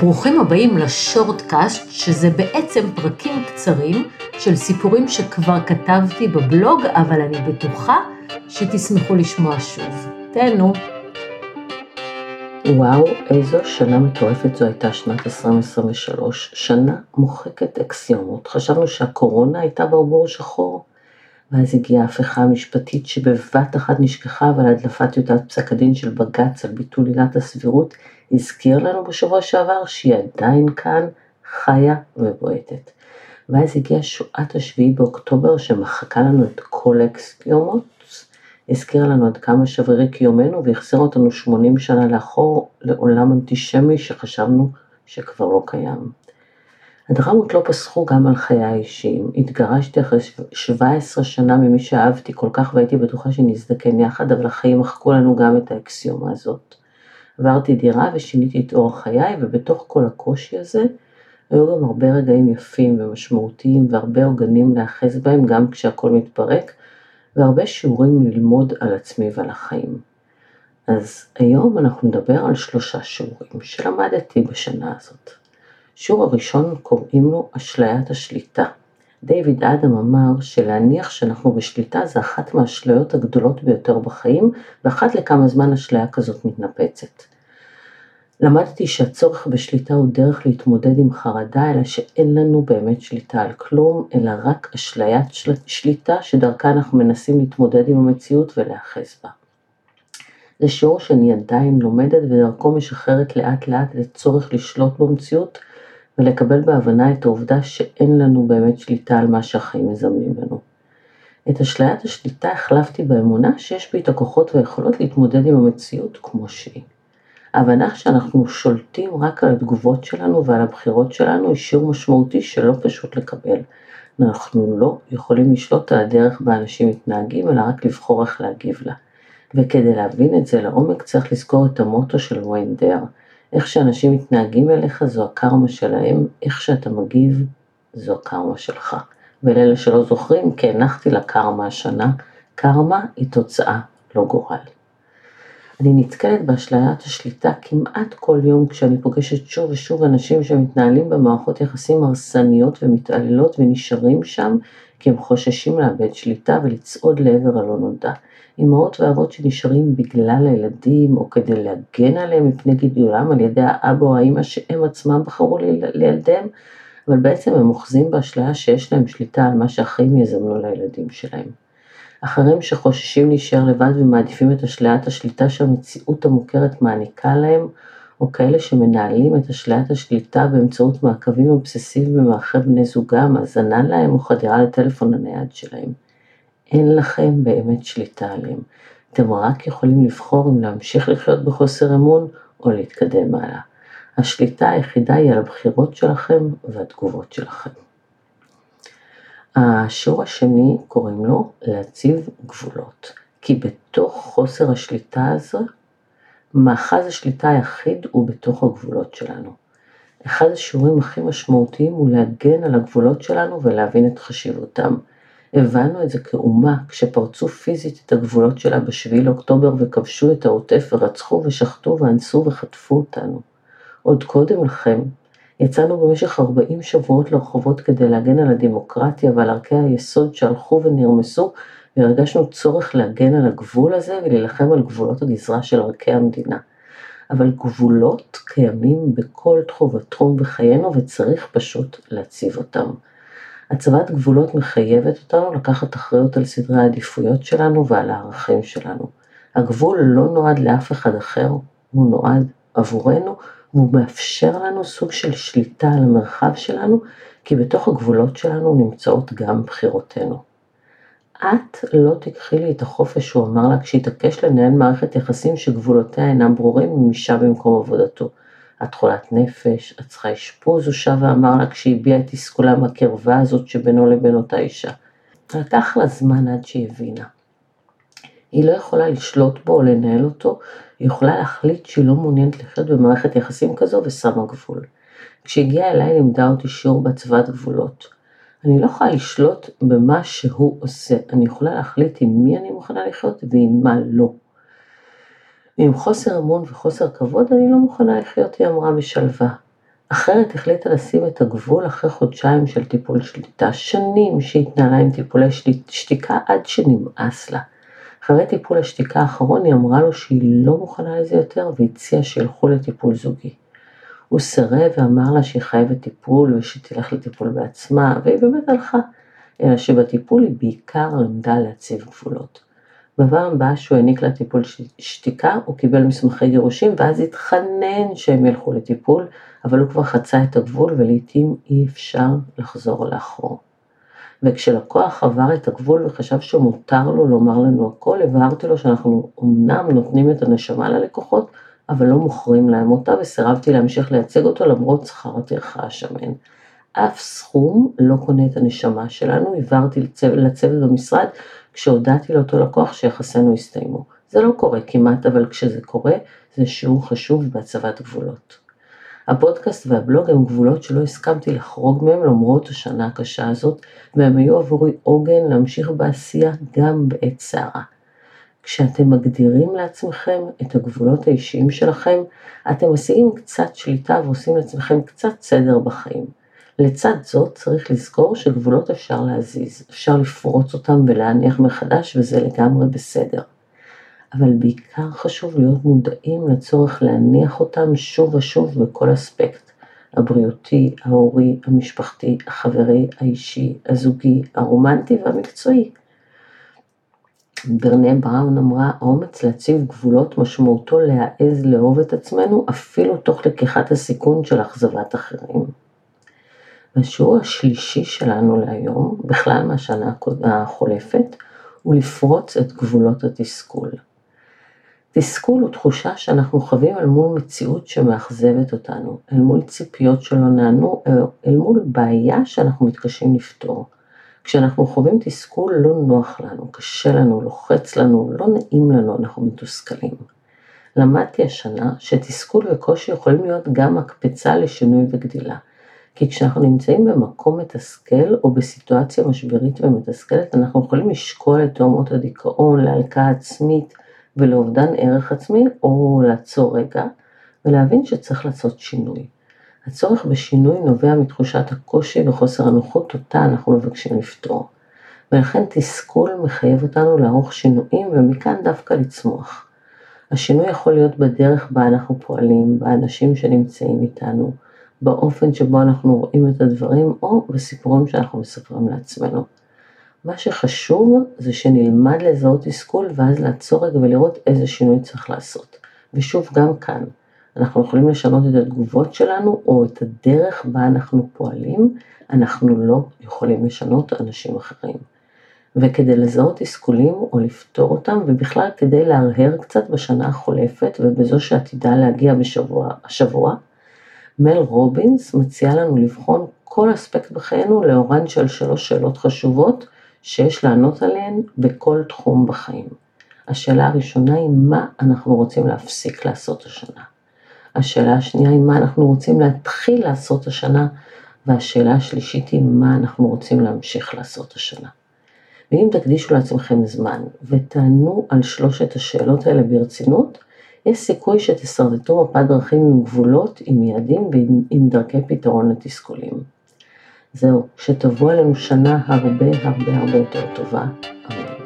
ברוכים הבאים לשורטקאסט, שזה בעצם פרקים קצרים של סיפורים שכבר כתבתי בבלוג, אבל אני בטוחה שתשמחו לשמוע שוב. תהנו. וואו, איזו שנה מטורפת זו הייתה שנת 2023, שנה מוחקת אקסיומות. חשבנו שהקורונה הייתה ברבור שחור, ואז הגיעה ההפיכה המשפטית שבבת אחת נשכחה, אבל הדלפת טיוטת פסק הדין של בג"ץ על ביטול עילת הסבירות הזכיר לנו בשבוע שעבר שהיא עדיין כאן, חיה ובועטת. ואז הגיעה שואת השביעי באוקטובר שמחקה לנו את כל האקסיומות, הזכירה לנו עד כמה שברירי קיומנו והחזירה אותנו 80 שנה לאחור לעולם אנטישמי שחשבנו שכבר לא קיים. הדרמות לא פסחו גם על חיי האישיים. התגרשתי אחרי 17 שנה ממי שאהבתי כל כך והייתי בטוחה שנזדקן יחד, אבל החיים מחקו לנו גם את האקסיומה הזאת. עברתי דירה ושיניתי את אורח חיי, ובתוך כל הקושי הזה, היו גם הרבה רגעים יפים ומשמעותיים והרבה עוגנים להאחז בהם גם כשהכול מתפרק, והרבה שיעורים ללמוד על עצמי ועל החיים. אז היום אנחנו נדבר על שלושה שיעורים שלמדתי בשנה הזאת. שיעור הראשון קוראים לו אשליית השליטה. דיוויד אדם אמר שלהניח שאנחנו בשליטה זה אחת מהאשליות הגדולות ביותר בחיים, ואחת לכמה זמן אשליה כזאת מתנפצת. למדתי שהצורך בשליטה הוא דרך להתמודד עם חרדה, אלא שאין לנו באמת שליטה על כלום, אלא רק אשליית שליטה שדרכה אנחנו מנסים להתמודד עם המציאות ולהיאחז בה. זה שיעור שאני עדיין לומדת ודרכו משחררת לאט לאט את הצורך לשלוט במציאות ולקבל בהבנה את העובדה שאין לנו באמת שליטה על מה שהחיים מזמנים לנו. את אשליית השליטה החלפתי באמונה שיש בי את הכוחות והיכולות להתמודד עם המציאות כמו שהיא. ההבנה שאנחנו שולטים רק על התגובות שלנו ועל הבחירות שלנו היא שיעור משמעותי שלא פשוט לקבל. אנחנו לא יכולים לשלוט על הדרך בה אנשים מתנהגים, אלא רק לבחור איך להגיב לה. וכדי להבין את זה לעומק צריך לזכור את המוטו של ויינדר, איך שאנשים מתנהגים אליך זו הקרמה שלהם, איך שאתה מגיב זו הקרמה שלך. ולאלה שלא זוכרים, כי הנחתי לקרמה השנה, קרמה היא תוצאה, לא גורל. אני נתקלת באשליית השליטה כמעט כל יום כשאני פוגשת שוב ושוב אנשים שמתנהלים במערכות יחסים הרסניות ומתעללות ונשארים שם כי הם חוששים לאבד שליטה ולצעוד לעבר הלא נודע. אמהות ואבות שנשארים בגלל הילדים או כדי להגן עליהם מפני גידולם על ידי האבא או האמא שהם עצמם בחרו לילדיהם, אבל בעצם הם אוחזים באשליה שיש להם שליטה על מה שהחיים יזמנו לילדים שלהם. אחרים שחוששים להישאר לבד ומעדיפים את אשליית השליטה שהמציאות המוכרת מעניקה להם, או כאלה שמנהלים את אשליית השליטה באמצעות מעקבים אובססיביים במערכי בני זוגם, האזנה להם או חדירה לטלפון הנייד שלהם. אין לכם באמת שליטה עליהם. אתם רק יכולים לבחור אם להמשיך לחיות בחוסר אמון או להתקדם הלאה. השליטה היחידה היא על הבחירות שלכם והתגובות שלכם. השיעור השני קוראים לו להציב גבולות, כי בתוך חוסר השליטה הזו, מאחז השליטה היחיד הוא בתוך הגבולות שלנו. אחד השיעורים הכי משמעותיים הוא להגן על הגבולות שלנו ולהבין את חשיבותם. הבנו את זה כאומה כשפרצו פיזית את הגבולות שלה בשביעי לאוקטובר וכבשו את העוטף ורצחו ושחטו ואנסו וחטפו אותנו. עוד קודם לכן, יצאנו במשך 40 שבועות לרחובות כדי להגן על הדמוקרטיה ועל ערכי היסוד שהלכו ונרמסו, והרגשנו צורך להגן על הגבול הזה ולהילחם על גבולות הגזרה של ערכי המדינה. אבל גבולות קיימים בכל תחום ותחום בחיינו וצריך פשוט להציב אותם. הצבת גבולות מחייבת אותנו לקחת אחריות על סדרי העדיפויות שלנו ועל הערכים שלנו. הגבול לא נועד לאף אחד אחר, הוא נועד עבורנו והוא מאפשר לנו סוג של שליטה על המרחב שלנו, כי בתוך הגבולות שלנו נמצאות גם בחירותינו. את לא תיקחי לי את החופש, הוא אמר לה כשהתעקש לנהל מערכת יחסים שגבולותיה אינם ברורים עם אישה במקום עבודתו. את חולת נפש, את צריכה אשפוז, הוא שב ואמר לה כשהביע את תסכולה מהקרבה הזאת שבינו לבין אותה אישה. לקח לה זמן עד שהיא הבינה. היא לא יכולה לשלוט בו או לנהל אותו, היא יכולה להחליט שהיא לא מעוניינת לחיות במערכת יחסים כזו ושמה גבול. כשהגיעה אליי לימדה אותי שיעור בהצבת גבולות. אני לא יכולה לשלוט במה שהוא עושה, אני יכולה להחליט עם מי אני מוכנה לחיות ועם מה לא. ועם חוסר אמון וחוסר כבוד אני לא מוכנה לחיות, היא אמרה בשלווה. אחרת החליטה לשים את הגבול אחרי חודשיים של טיפול שליטה, שנים שהתנהלה עם טיפולי שתיקה עד שנמאס לה. אחרי טיפול השתיקה האחרון היא אמרה לו שהיא לא מוכנה לזה יותר והציעה שילכו לטיפול זוגי. הוא סירב ואמר לה שהיא חייבת טיפול ושתלך לטיפול בעצמה, והיא באמת הלכה, אלא שבטיפול היא בעיקר למדה להציב גבולות. בפעם הבאה שהוא העניק לה טיפול שתיקה, הוא קיבל מסמכי גירושים ואז התחנן שהם ילכו לטיפול, אבל הוא כבר חצה את הגבול ולעיתים אי אפשר לחזור לאחור. וכשלקוח עבר את הגבול וחשב שמותר לו לומר לנו הכל, הבהרתי לו שאנחנו אמנם נותנים את הנשמה ללקוחות, אבל לא מוכרים להם אותה וסירבתי להמשיך לייצג אותו למרות שכר הטרחה השמן. אף סכום לא קונה את הנשמה שלנו, הבהרתי לצוות במשרד כשהודעתי לאותו לקוח שיחסינו הסתיימו. זה לא קורה כמעט, אבל כשזה קורה, זה שיעור חשוב בהצבת גבולות. הפודקאסט והבלוג הם גבולות שלא הסכמתי לחרוג מהם למרות השנה הקשה הזאת, והם היו עבורי עוגן להמשיך בעשייה גם בעת סערה. כשאתם מגדירים לעצמכם את הגבולות האישיים שלכם, אתם משיגים קצת שליטה ועושים לעצמכם קצת סדר בחיים. לצד זאת צריך לזכור שגבולות אפשר להזיז, אפשר לפרוץ אותם ולהניח מחדש וזה לגמרי בסדר. אבל בעיקר חשוב להיות מודעים לצורך להניח אותם שוב ושוב בכל אספקט, הבריאותי, ההורי, המשפחתי, החברי, האישי, הזוגי, הרומנטי והמקצועי. ברנה בראון אמרה, האומץ להציב גבולות משמעותו להעז לאהוב את עצמנו אפילו תוך לקיחת הסיכון של אכזבת אחרים. השיעור השלישי שלנו להיום, בכלל מהשנה החולפת, הוא לפרוץ את גבולות התסכול. תסכול הוא תחושה שאנחנו חווים אל מול מציאות שמאכזבת אותנו, אל מול ציפיות שלא נענו, אל מול בעיה שאנחנו מתקשים לפתור. כשאנחנו חווים תסכול לא נוח לנו, קשה לנו, לוחץ לנו, לא נעים לנו, אנחנו מתוסכלים. למדתי השנה שתסכול וקושי יכולים להיות גם מקפצה לשינוי וגדילה. כי כשאנחנו נמצאים במקום מתסכל או בסיטואציה משברית ומתסכלת, אנחנו יכולים לשקול את תאומות הדיכאון, להלקאה עצמית ולאובדן ערך עצמי, או לעצור רגע ולהבין שצריך לעשות שינוי. הצורך בשינוי נובע מתחושת הקושי וחוסר הנוחות אותה אנחנו מבקשים לפתור. ולכן תסכול מחייב אותנו לערוך שינויים ומכאן דווקא לצמוח. השינוי יכול להיות בדרך בה אנחנו פועלים, באנשים שנמצאים איתנו, באופן שבו אנחנו רואים את הדברים או בסיפורים שאנחנו מספרים לעצמנו. מה שחשוב זה שנלמד לזהות תסכול ואז לעצור רגע ולראות איזה שינוי צריך לעשות. ושוב גם כאן, אנחנו יכולים לשנות את התגובות שלנו או את הדרך בה אנחנו פועלים, אנחנו לא יכולים לשנות אנשים אחרים. וכדי לזהות תסכולים או לפתור אותם ובכלל כדי להרהר קצת בשנה החולפת ובזו שעתידה להגיע בשבוע, השבוע, מל רובינס מציעה לנו לבחון כל אספקט בחיינו לאורן של שלוש שאלות חשובות שיש לענות עליהן בכל תחום בחיים. השאלה הראשונה היא מה אנחנו רוצים להפסיק לעשות השנה. השאלה השנייה היא מה אנחנו רוצים להתחיל לעשות השנה, והשאלה השלישית היא מה אנחנו רוצים להמשיך לעשות השנה. ואם תקדישו לעצמכם זמן ותענו על שלושת השאלות האלה ברצינות, יש סיכוי שתשרטטו מפת דרכים עם גבולות, עם יעדים ועם דרכי פתרון לתסכולים. זהו, שתבוא עלינו שנה הרבה הרבה הרבה יותר טובה. אמן.